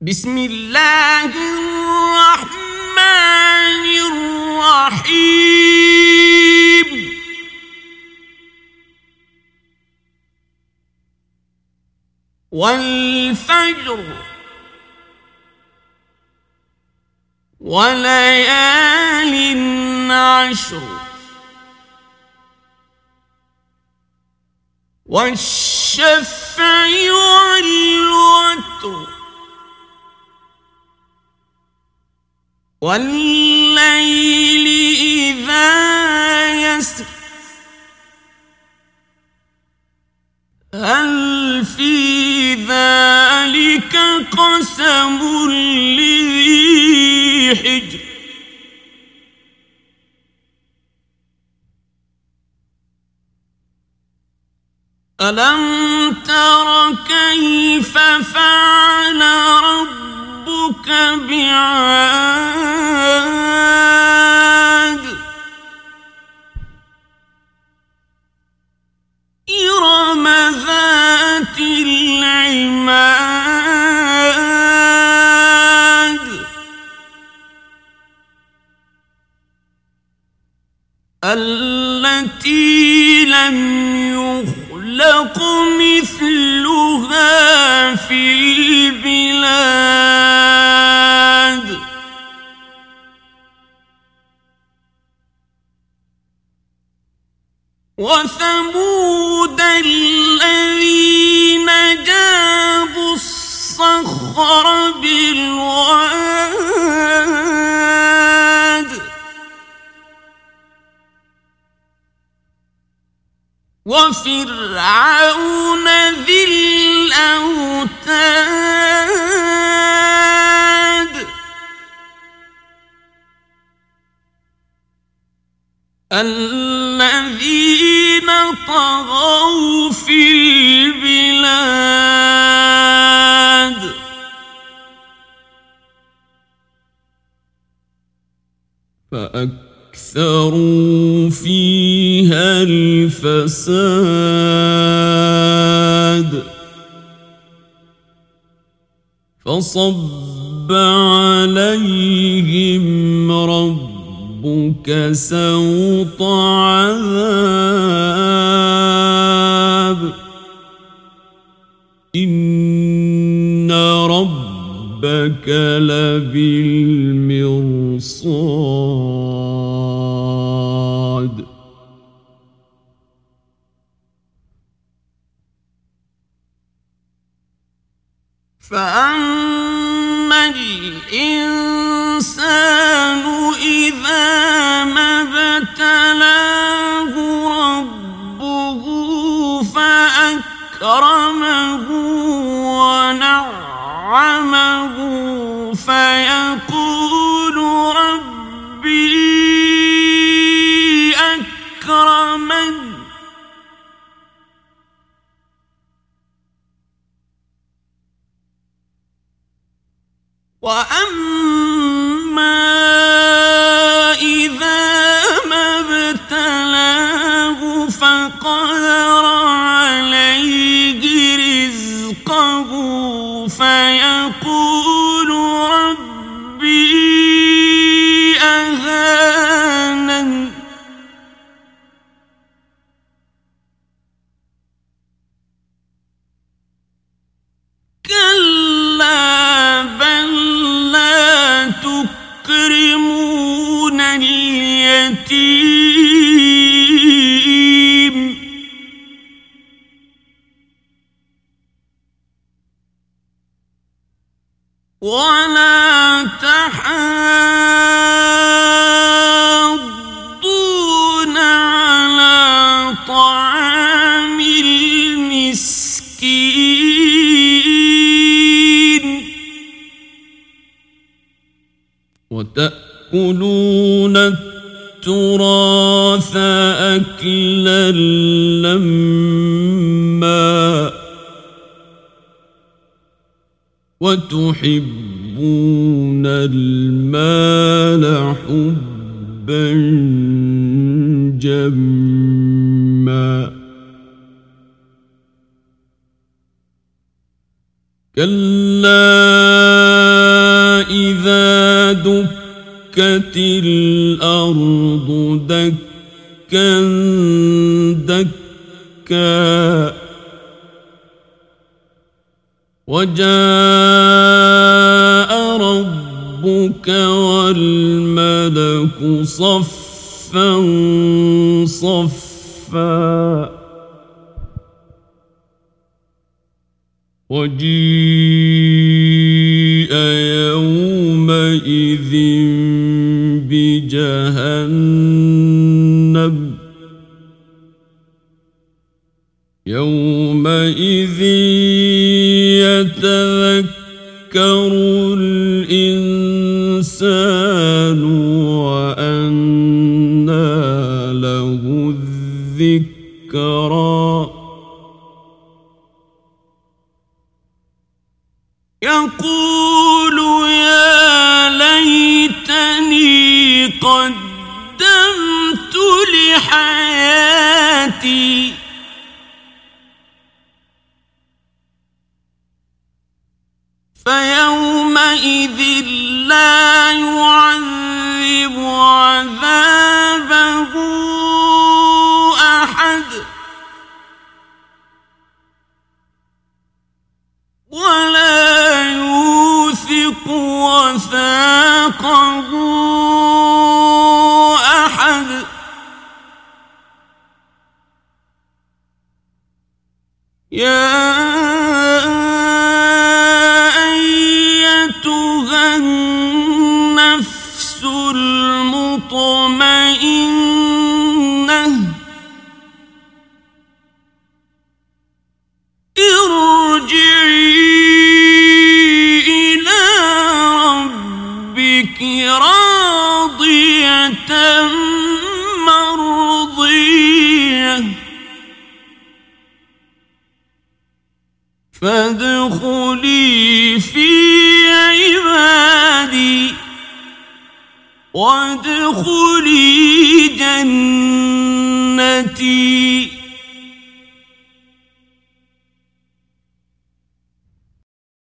بسم الله الرحمن الرحيم. والفجر وليال عشر والشفع والوتر والليل إذا يسر. هل في ذلك قسم لذي حجر ألم تر كيف فعل ربك بعاد. إرم ذات العماد. التي لم يخلق وثمود الذين جابوا الصخر بالواد وفرعون ذي الأوتاد الذين طغوا في البلاد. فأكثروا فيها الفساد. فصب عليهم ربك سوط عذاب. إن ربك لبالمرصاد. فأما فيقول ربي أكرمن. وأما إذا ما ابتلاه فقدر عليه رزقه فيقول ربي ولا تحاضون على طعام المسكين. وتأكلون التراث أكلا لما وتحبون المال حبا جما. كلا إذا دكت الأرض دكا دكا وجاء ربك والملك صفا صفا وجيء يومئذ بجهنم يومئذ يتذكر الإنسان وأنى له الذكرى. يقول يا ليتني قدمت لحياتي فيومئذ لا يعذب عذابه أحد. ولا يوثق وثاقه راضية مرضية. فادخلي في عبادي وادخلي جنتي.